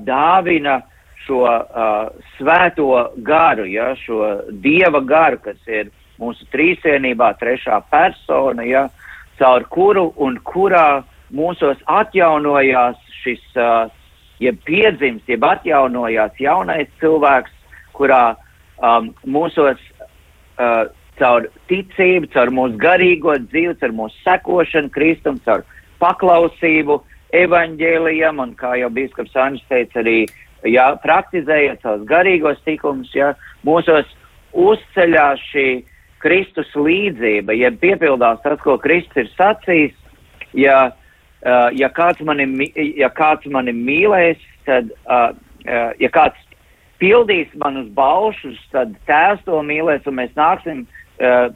dāvina šo svēto garu, ja, šo dieva garu, kas ir mūsu trīsienībā trešā persona, ja, caur kuru un kurā mūsos atjaunojās šis, jeb piedzimst, jeb atjaunojās jaunais cilvēks, kurā um, mūsos uh, caur ticību, caur mūsu garīgo dzīvi, caur mūsu sekošanu Kristum, caur paklausību evaņģēlijam, un kā jau bīskaps Anģis teica, arī jā, praktizējot savus garīgos tikumus, jā, mūsos uzceļās šī Kristus līdzība, ja piepildās tas, ko Kristus ir sacījis, ja, ja, kāds mani, ja kāds mani mīlēs, tad, ja kāds pildīs manus baušus, tad tēvs to mīlēs, un mēs nāksim uh,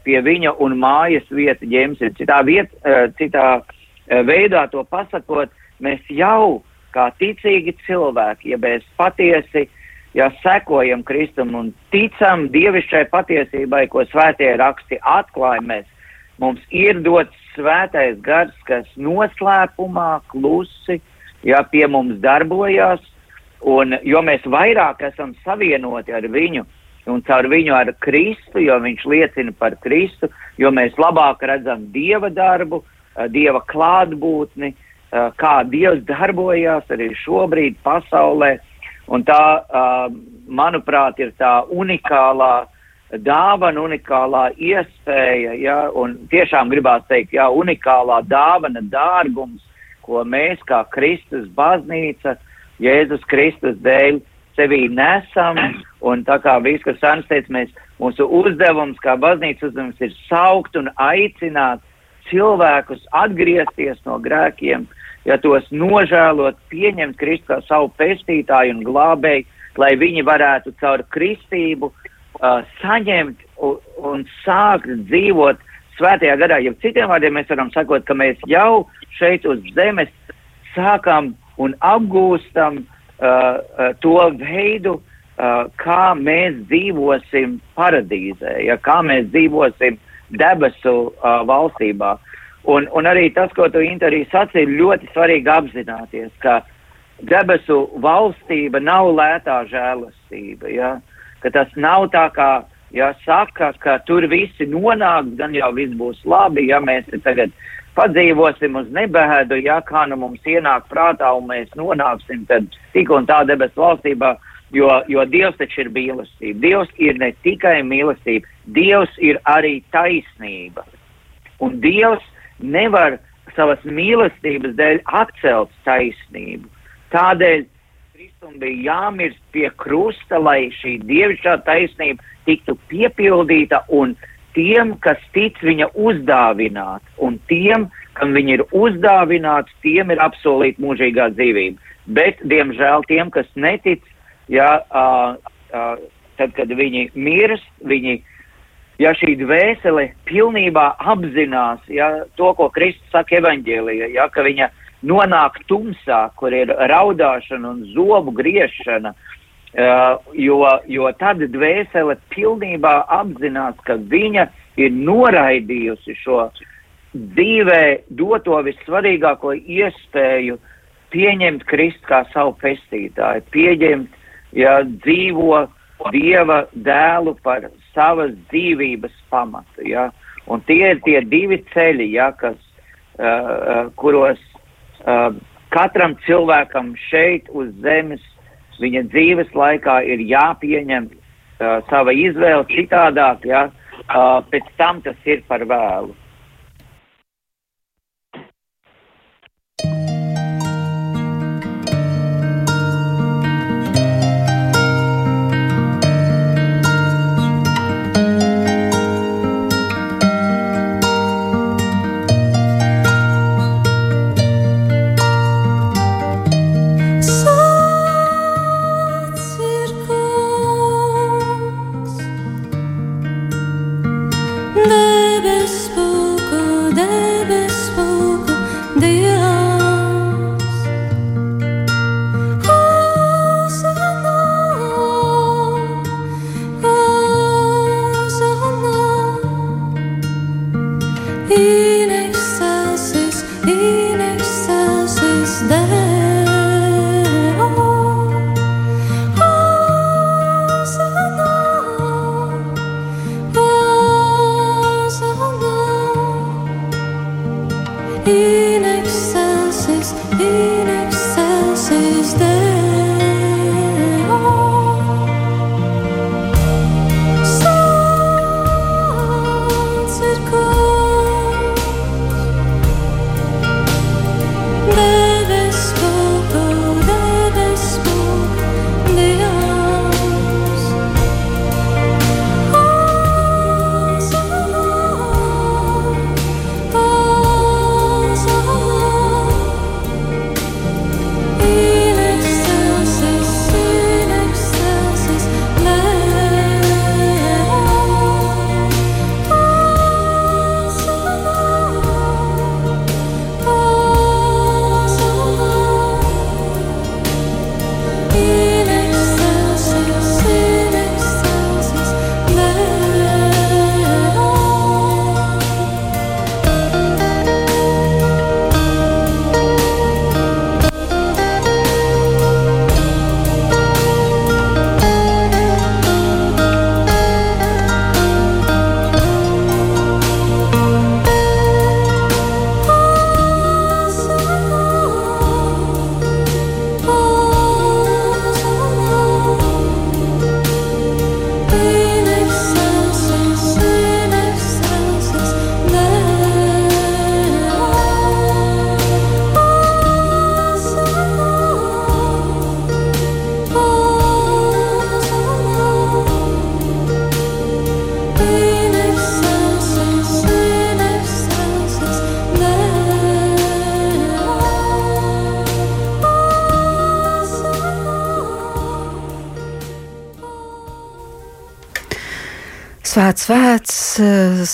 pie viņa un mājas vieta ņemsim. Citā, viet, uh, citā uh, veidā to pasakot, mēs jau kā ticīgi cilvēki, ja mēs patiesi, ja sekojam Kristum un ticam dievišķai patiesībai, ko svētie raksti atklāja, mēs, mums ir dots svētais gars, kas noslēpumā klusi, ja pie mums darbojās, un jo mēs vairāk esam savienoti ar viņu, un caur viņu ar Kristu, jo viņš liecina par Kristu, jo mēs labāk redzam Dieva darbu, eh, Dieva klātbūtni, eh, kā Dievs darbojās arī šobrīd pasaulē. Un tā, eh, manuprāt, ir tā unikālā dāvana, unikālā iespēja, ja, un tiešām gribās teikt, jā, unikālā dāvana, dārgums, ko mēs kā Kristus baznīca, Jēzus Kristus dēļ sevī nesam, un tā kā Vīskas Sāns teica, mēs, mūsu uzdevums kā baznīcas uzdevums ir saukt un aicināt cilvēkus atgriezties no grēkiem, ja tos nožēlot, pieņemt Kristu kā savu pestītāju un glābēju, lai viņi varētu caur kristību uh, saņemt un, un sākt dzīvot svētajā garā. Ja citiem vārdiem mēs varam sakot, ka mēs jau šeit uz zemes sākam un apgūstam uh, uh, to veidu, uh, kā mēs dzīvosim paradīzē, ja kā mēs dzīvosim debesu uh, valstībā. Un, un arī tas, ko tu Inta sacīji, ir ļoti svarīgi apzināties, ka debesu valstība nav lētā žēlastība. Ja? ka tas nav tā kā, ja saka, ka tur visi nonāks, gan jau viss būs labi, ja mēs tagad padzīvosim uz nebēdu, ja kā nu mums ienāk prātā un mēs nonāksim tad tik un tā debesu valstībā, jo, jo Dievs taču ir mīlestība. Dievs ir ne tikai mīlestība, Dievs ir arī taisnība. Un Dievs nevar savas mīlestības dēļ atcelt taisnību. Tādēļ Kristum bija jāmirst pie krusta, lai šī dievišķā taisnība tiktu piepildīta un tiem, kas tic viņa uzdāvināt, un tiem, kam viņa ir uzdāvināts, tiem ir apsolīta mūžīgā dzīvība. Bet, diemžēl, tiem, kas netic, ja, uh, uh, tad, kad viņi mirst, viņi, ja šī dvēsele pilnībā apzinās, ja, to, ko Kristus saka evaņģēlijā, ja, ka viņa nonāk tumsā, kur ir raudāšana un zobu griešana, uh, jo, jo tad dvēsele pilnībā apzinās, ka viņa ir noraidījusi šo dzīvē doto vissvarīgāko iespēju pieņemt Kristu kā savu pestītāju, pieņemt, ja dzīvo Dieva dēlu par savas dzīvības pamatu, ja, un tie ir tie divi ceļi, ja, kas, uh, kuros uh, katram cilvēkam šeit uz zemes viņa dzīves laikā ir jāpieņem uh, sava izvēle citādāk, ja, uh, pēc tam tas ir par vēlu. If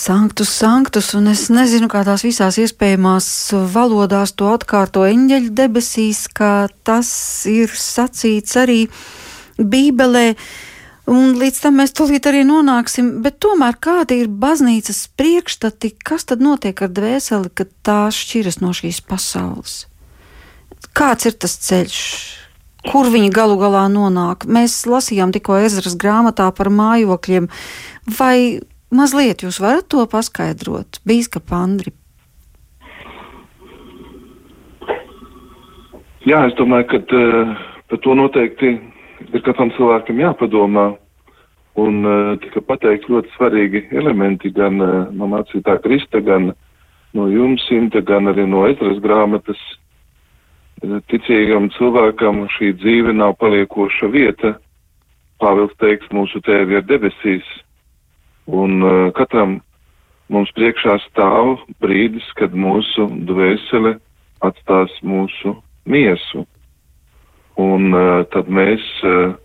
sanktus, sanktus, un es nezinu, kā tās visās iespējamās valodās to atkārto eņģeļu debesīs, kā tas ir sacīts arī Bībelē. Un līdz tam mēs tūlīt arī nonāksim, bet tomēr kādi ir baznīcas priekšstati, kas tad notiek ar dvēseli, kad tā šķiras no šīs pasaules? Kāds ir tas ceļš? Kur viņi galu galā nonāk? Mēs lasījām tikko Ezras grāmatā par mājokļiem. Vai mazliet jūs varat to paskaidrot, Bīskapa Andri? Jā, es domāju, ka uh, par to noteikti ir katram cilvēkam jāpadomā. Un uh, tika pateikt ļoti svarīgi elementi gan uh, no mācītā Krista, gan no jums, Inta, gan arī no Ezras grāmatas. Ticīgam cilvēkam šī dzīve nav paliekoša vieta. Pāvils teiks, mūsu tēvi ir debesīs. Un uh, katram mums priekšā stāv brīdis, kad mūsu dvēsele atstās mūsu miesu. Un uh, tad mēs, uh,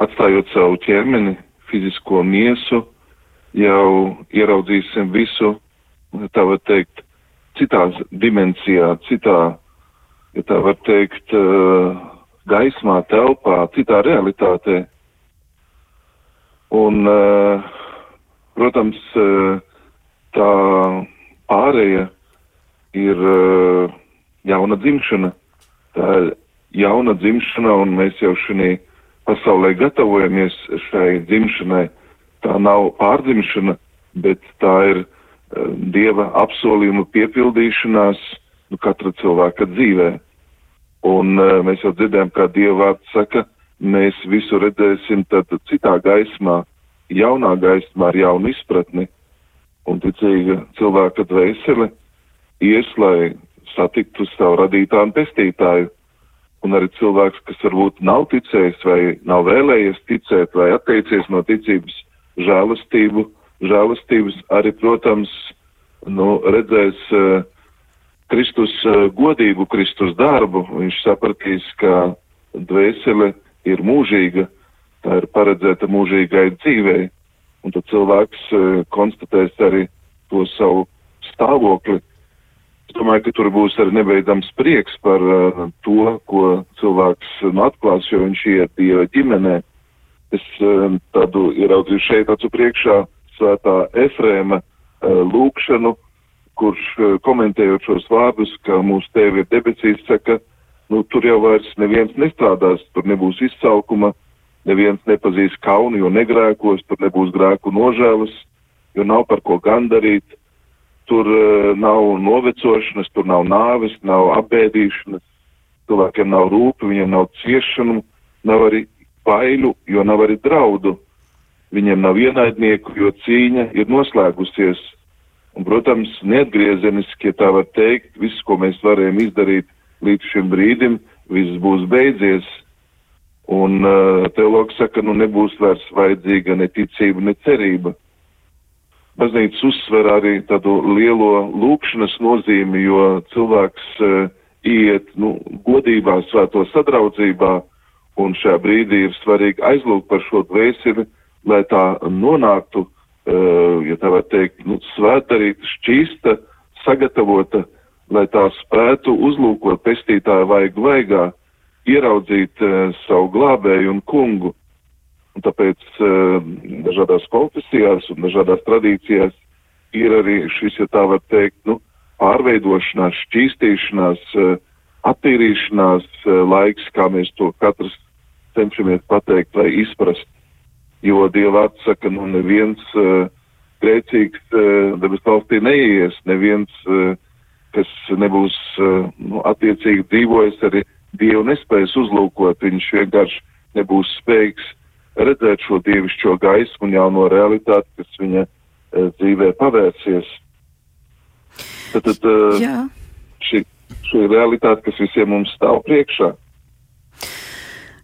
atstājot savu ķermeni, fizisko miesu, jau ieraudzīsim visu, tā var teikt, citā dimensijā, citā, ja tā var teikt, uh, gaismā, telpā, citā realitātē. Un uh, Protams, eh, tā pārēja ir eh, jauna dzimšana. Tā ir jauna dzimšana, un mēs jau šajā pasaulē gatavojamies šai dzimšanai. Tā nav pārdzimšana, bet tā ir uh, Dieva apsolījuma piepildīšanās nu, katra cilvēka dzīvē. Un mēs jau dzirdējām, kā Dieva vārds saka, mēs visu redzēsim tad citā gaismā, jaunā gaismā, ar jaunu izpratni un ticīga cilvēka dvēsele ies, lai satiktu savu radītāju un pestītāju. Un arī cilvēks, kas varbūt nav ticējis vai nav vēlējies ticēt vai atteicies no ticības žēlastību, žēlastības arī, protams, nu, redzēs uh, Kristus uh, godību, Kristus darbu. Viņš sapratīs, ka dvēsele ir mūžīga tā ir paredzēta mūžīgai dzīvei, un tad cilvēks uh, konstatēs arī to savu stāvokli. Es domāju, ka tur būs arī nebeidzams prieks par uh, to, ko cilvēks nu, atklās, jo viņš iet Dieva ģimenē. Es uh, tādu ieraudzīju šeit acu priekšā svētā Efrēma uh, lūkšanu, kurš uh, komentējot šos vārdus, ka mūsu tēvi ir debesīs, saka, nu, tur jau vairs neviens nestrādās, tur nebūs izsaukuma, neviens nepazīs kaunu, jo negrēkos, tur nebūs grēku nožēlas, jo nav par ko gandarīt, tur uh, nav novecošanas, tur nav nāves, nav apbēdīšanas, cilvēkiem nav rūpi, viņiem nav ciešanu, nav arī baiļu, jo nav arī draudu. Viņiem nav ienaidnieku, jo cīņa ir noslēgusies. Un, protams, neatgriezeniski, ja tā var teikt, viss, ko mēs varējām izdarīt līdz šim brīdim, viss būs beidzies. Un uh, teologs saka, nu nebūs vairs vajadzīga ne ticība, ne cerība. Baznīca uzsver arī tādu lielo lūkšanas nozīmi, jo cilvēks uh, iet, nu, godībā, svēto sadraudzībā, un šajā brīdī ir svarīgi aizlūgt par šo dvēseli, lai tā nonāktu, uh, ja tā var teikt, nu, svētdarīta, šķīsta, sagatavota, lai tā spētu uzlūkot pestītāju vaigu vaigā ieraudzīt uh, savu glābēju un kungu. Un tāpēc uh, dažādās konfesijās un dažādās tradīcijās ir arī šis, ja tā var teikt, nu, pārveidošanās, šķīstīšanās, uh, attīrīšanās uh, laiks, kā mēs to katrs cenšamies pateikt vai izprast. Jo Dieva atsaka, nu neviens uh, grēcīgs uh, debes valstī neies, neviens, uh, kas nebūs uh, nu, attiecīgi dzīvojis arī Dievu nespējas uzlūkot, viņš vienkārši nebūs spējīgs redzēt šo dievišķo gaismu un jauno realitāti, kas viņa e, dzīvē pavērsies. Tad, tad e, šī, šī realitāte, kas visiem mums stāv priekšā.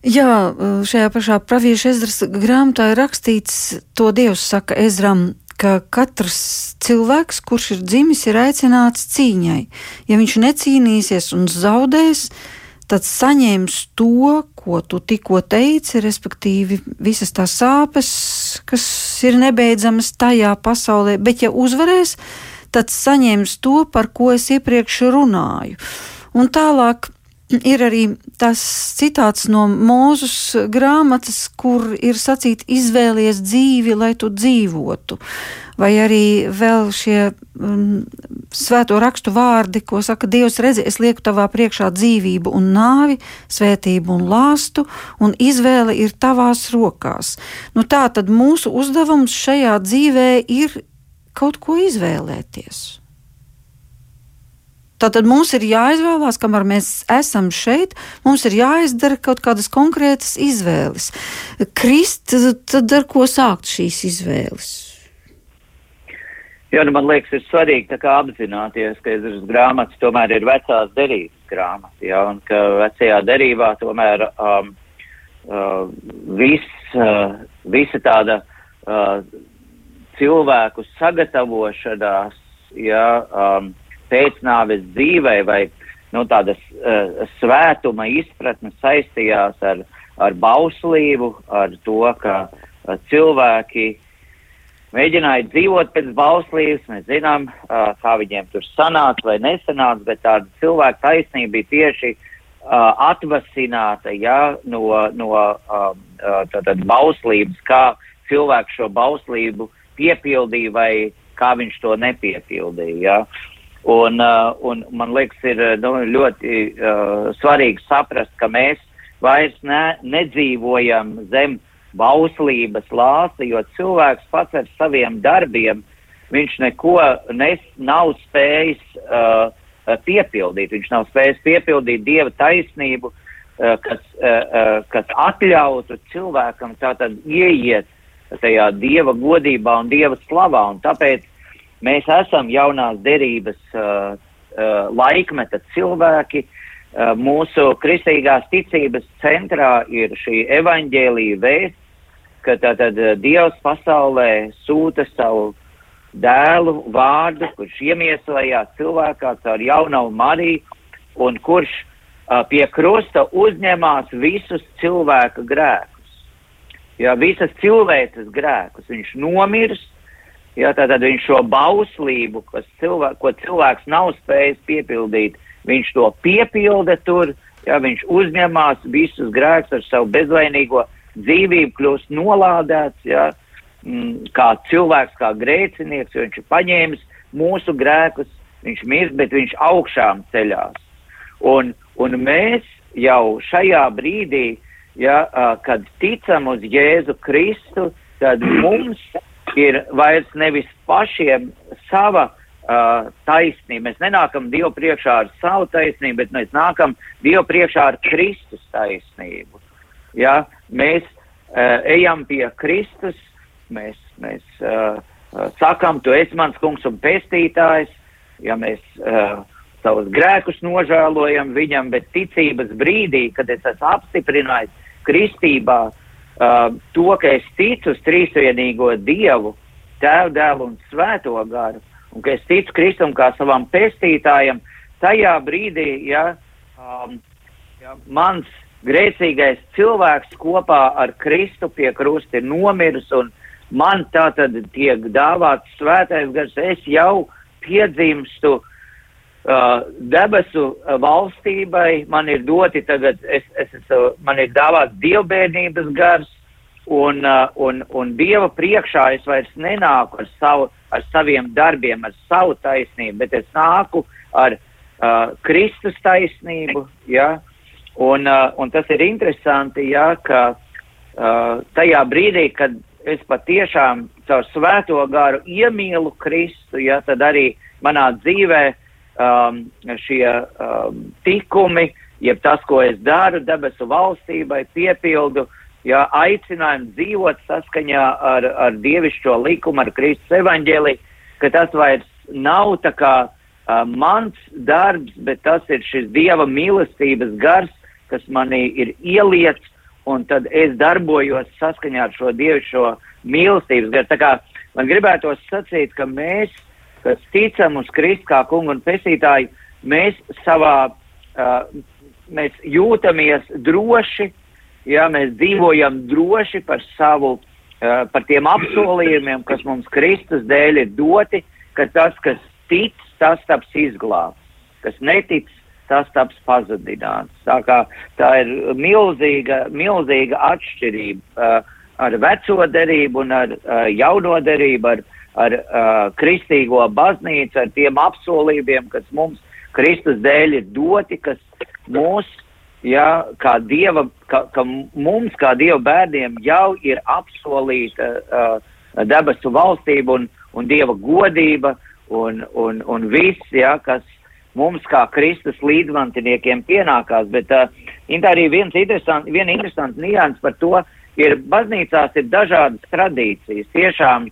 Jā, šajā pašā pravieša ezras grāmatā ir rakstīts, to Dievs saka Ezram, ka katrs cilvēks, kurš ir dzimis, ir aicināts cīņai. Ja viņš necīnīsies un zaudēs, tad saņems to, ko tu tikko teici, respektīvi visas tās sāpes, kas ir nebeidzamas tajā pasaulē, bet ja uzvarēs, tad saņems to, par ko es iepriekš runāju. Un tālāk ir arī tas citāts no mūzes grāmatas, kur ir sacīts, izvēlies dzīvi, lai tu dzīvotu. Vai arī vēl šie um, svēto rakstu vārdi, ko saka Dievs, redzi, es lieku tavā priekšā dzīvību un nāvi, svētību un lāstu, un izvēle ir tavās rokās. Nu, tā tad mūsu uzdevums šajā dzīvē ir kaut ko izvēlēties. Tātad mums ir jāizvēlās, kamēr mēs esam šeit, mums ir jāizdara kaut kādas konkrētas izvēles. Krist, tad ar ko sākt šīs izvēles? Jā, nu man liekas, ir svarīgi apzināties, ka Ezras grāmatas tomēr ir vecās derības grāmatas, jā, un ka vecajā derībā tomēr um, uh, viss, uh, visa tāda uh, cilvēku sagatavošanās, jā, um, pēcnāves dzīvē vai nu, tādas uh, svētuma izpratne saistījās ar, ar bauslību, ar to, ka uh, cilvēki mēģināja dzīvot pēc bauslības. Mēs zinām, uh, kā viņiem tur sanāca vai nesanāca, bet tāda cilvēka taisnība bija tieši uh, atvasināta ja, no, no uh, tātad bauslības, kā cilvēks šo bauslību piepildīja vai kā viņš to nepiepildīja. Ja. Un, uh, un man liekas, ir uh, nu, ļoti uh, svarīgi saprast, ka mēs vairs ne, nedzīvojam zem bauslības lāsta, jo cilvēks pats ar saviem darbiem, viņš neko nes, nav spējis uh, piepildīt. Viņš nav spējis piepildīt dieva taisnību, uh, kas, uh, uh, kas atļautu cilvēkam tātad ieiet tajā dieva godībā un dieva slavā. Un tāpēc Mēs esam jaunās derības uh, uh, laikmeta cilvēki. Uh, mūsu kristīgās ticības centrā ir šī evaņģēlīja vēsts, ka tātad uh, Dievs pasaulē sūta savu dēlu vārdu, kurš iemieslējās cilvēkā caur jaunavu Mariju un kurš uh, pie krusta uzņemās visus cilvēka grēkus. Jā, visas cilvēces grēkus. Viņš nomirst, Jā, tātad viņš šo bauslību, cilvēk, ko cilvēks nav spējis piepildīt, viņš to piepilda tur, jā, viņš uzņemās visus grēkus ar savu bezvainīgo dzīvību, kļūst nolādēts, jā, mm, kā cilvēks, kā grēcinieks, jo viņš ir paņēmis mūsu grēkus, viņš mirst, bet viņš augšām ceļās. Un, un mēs jau šajā brīdī, ja, kad ticam uz Jēzu Kristu, tad mums ir vairs nevis pašiem sava uh, taisnība. Mēs nenākam Dievu priekšā ar savu taisnību, bet mēs nākam Dievu priekšā ar Kristus taisnību. Ja? Mēs uh, ejam pie Kristus, mēs, mēs uh, sakam, tu esi mans kungs un pestītājs, ja mēs uh, savus grēkus nožēlojam viņam, bet ticības brīdī, kad es esmu apstiprinājis kristībā, uh, uh, to, ka es ticu uz trīsvienīgo Dievu, Tēvu, Dēlu un Svēto garu, un ka es ticu Kristum kā savam pestītājam, tajā brīdī, ja, um, ja mans grēcīgais cilvēks kopā ar Kristu pie krusta ir nomiris, un man tā tad tiek dāvāts svētais gars, es jau piedzimstu uh, debesu uh, valstībai man ir doti tagad, es, es, es, man ir dāvāts dievbērnības gars, un, uh, un, un Dieva priekšā es vairs nenāku ar, savu, ar saviem darbiem, ar savu taisnību, bet es nāku ar uh, Kristus taisnību, ja, un, uh, un tas ir interesanti, ja, ka uh, tajā brīdī, kad es patiešām caur svēto garu iemīlu Kristu, ja, tad arī manā dzīvē uh, um, šie um, tikumi, jeb tas, ko es daru debesu valstībai, piepildu, ja aicinājumu dzīvot saskaņā ar, ar dievišķo likumu, ar Kristus evaņģēliju, ka tas vairs nav tā kā uh, mans darbs, bet tas ir šis dieva mīlestības gars, kas manī ir ieliets, un tad es darbojos saskaņā ar šo dievišķo mīlestības garu. Tā kā man gribētos sacīt, ka mēs kas ticam uz Kristu kā kungu un pesītāju, mēs savā, uh, mēs jūtamies droši ja mēs dzīvojam droši par savu, uh, par tiem apsolījumiem, kas mums Kristus dēļ ir doti, ka tas, kas tic, tas taps izglābts, kas netic, tas taps pazudināts. Tā, kā, tā ir milzīga, milzīga atšķirība uh, ar veco derību un ar uh, jauno derību, ar, ar uh, kristīgo baznīcu, ar tiem apsolījumiem, kas mums Kristus dēļ ir doti, kas mūs, ja, kā dieva, ka, ka mums, kā dieva bērniem, jau ir apsolīta uh, debesu valstība un, un dieva godība un, un, un viss, ja, kas mums kā Kristus līdzmantiniekiem pienākās, bet uh, arī viens interesants, viena interesants nians par to ir baznīcās ir dažādas tradīcijas. Tiešām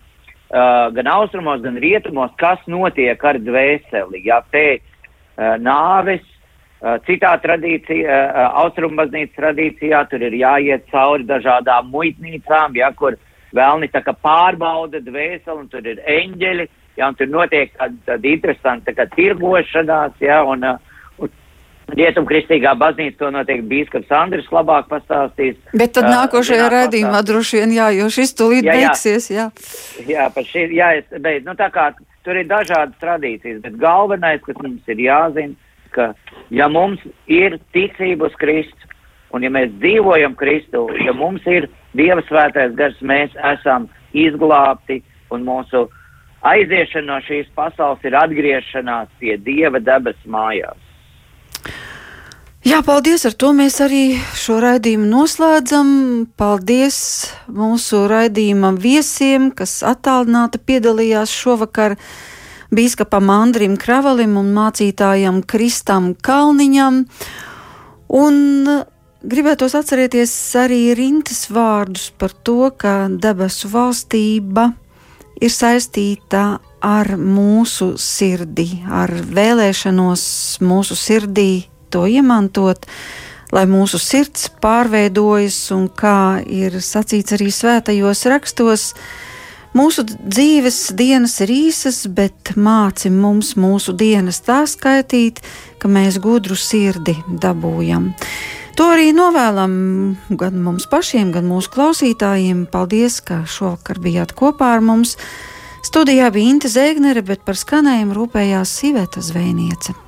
uh, gan austrumos, gan rietumos, kas notiek ar dvēseli, ja pēc uh, nāves, uh, citā tradīcijā, uh, austrumu baznīcas tradīcijā, tur ir jāiet cauri dažādām muitnīcām, ja, kur vēlni tā kā pārbauda dvēseli, un tur ir eņģeļi, ja, un tur notiek tāda, tāda interesanta tā kā tirgošanās, ja, un, un Rietumkristīgā baznīca to noteikti bīskaps Andris labāk pastāstīs. Bet tad nākošajā uh, redzījumā droši vien jā, jo šis tulīt jā, jā. beigsies, jā. Jā, par šī, jā, es beidz, nu tā kā tur ir dažādas tradīcijas, bet galvenais, kas mums ir jāzina, ka ja mums ir ticība uz Kristu, un ja mēs dzīvojam Kristu, ja mums ir Dieva svētais gars, mēs esam izglābti un mūsu aiziešana no šīs pasaules ir atgriešanās pie Dieva debes mājās. Jā, paldies. Ar to mēs arī šo raidījumu noslēdzam. Paldies mūsu raidījuma viesiem, kas attālināti piedalījās šovakar. Bīskapam Andrim Kravalim un mācītājam Kristam Kalniņam. Un gribētos atcerēties arī rintas vārdus par to, ka debesu valstība ir saistīta ar mūsu sirdi, ar vēlēšanos mūsu sirdī to iemantot, lai mūsu sirds pārveidojas un kā ir sacīts arī svētajos rakstos. Mūsu dzīves dienas ir īsas, bet māci mums mūsu dienas tā skaitīt, ka mēs gudru sirdi dabūjam. To arī novēlam gan mums pašiem, gan mūsu klausītājiem. Paldies, ka šovakar bijāt kopā ar mums. Studijā bija Inte Zēgnere, bet par skanējumu rūpējās Siveta Zvēniece.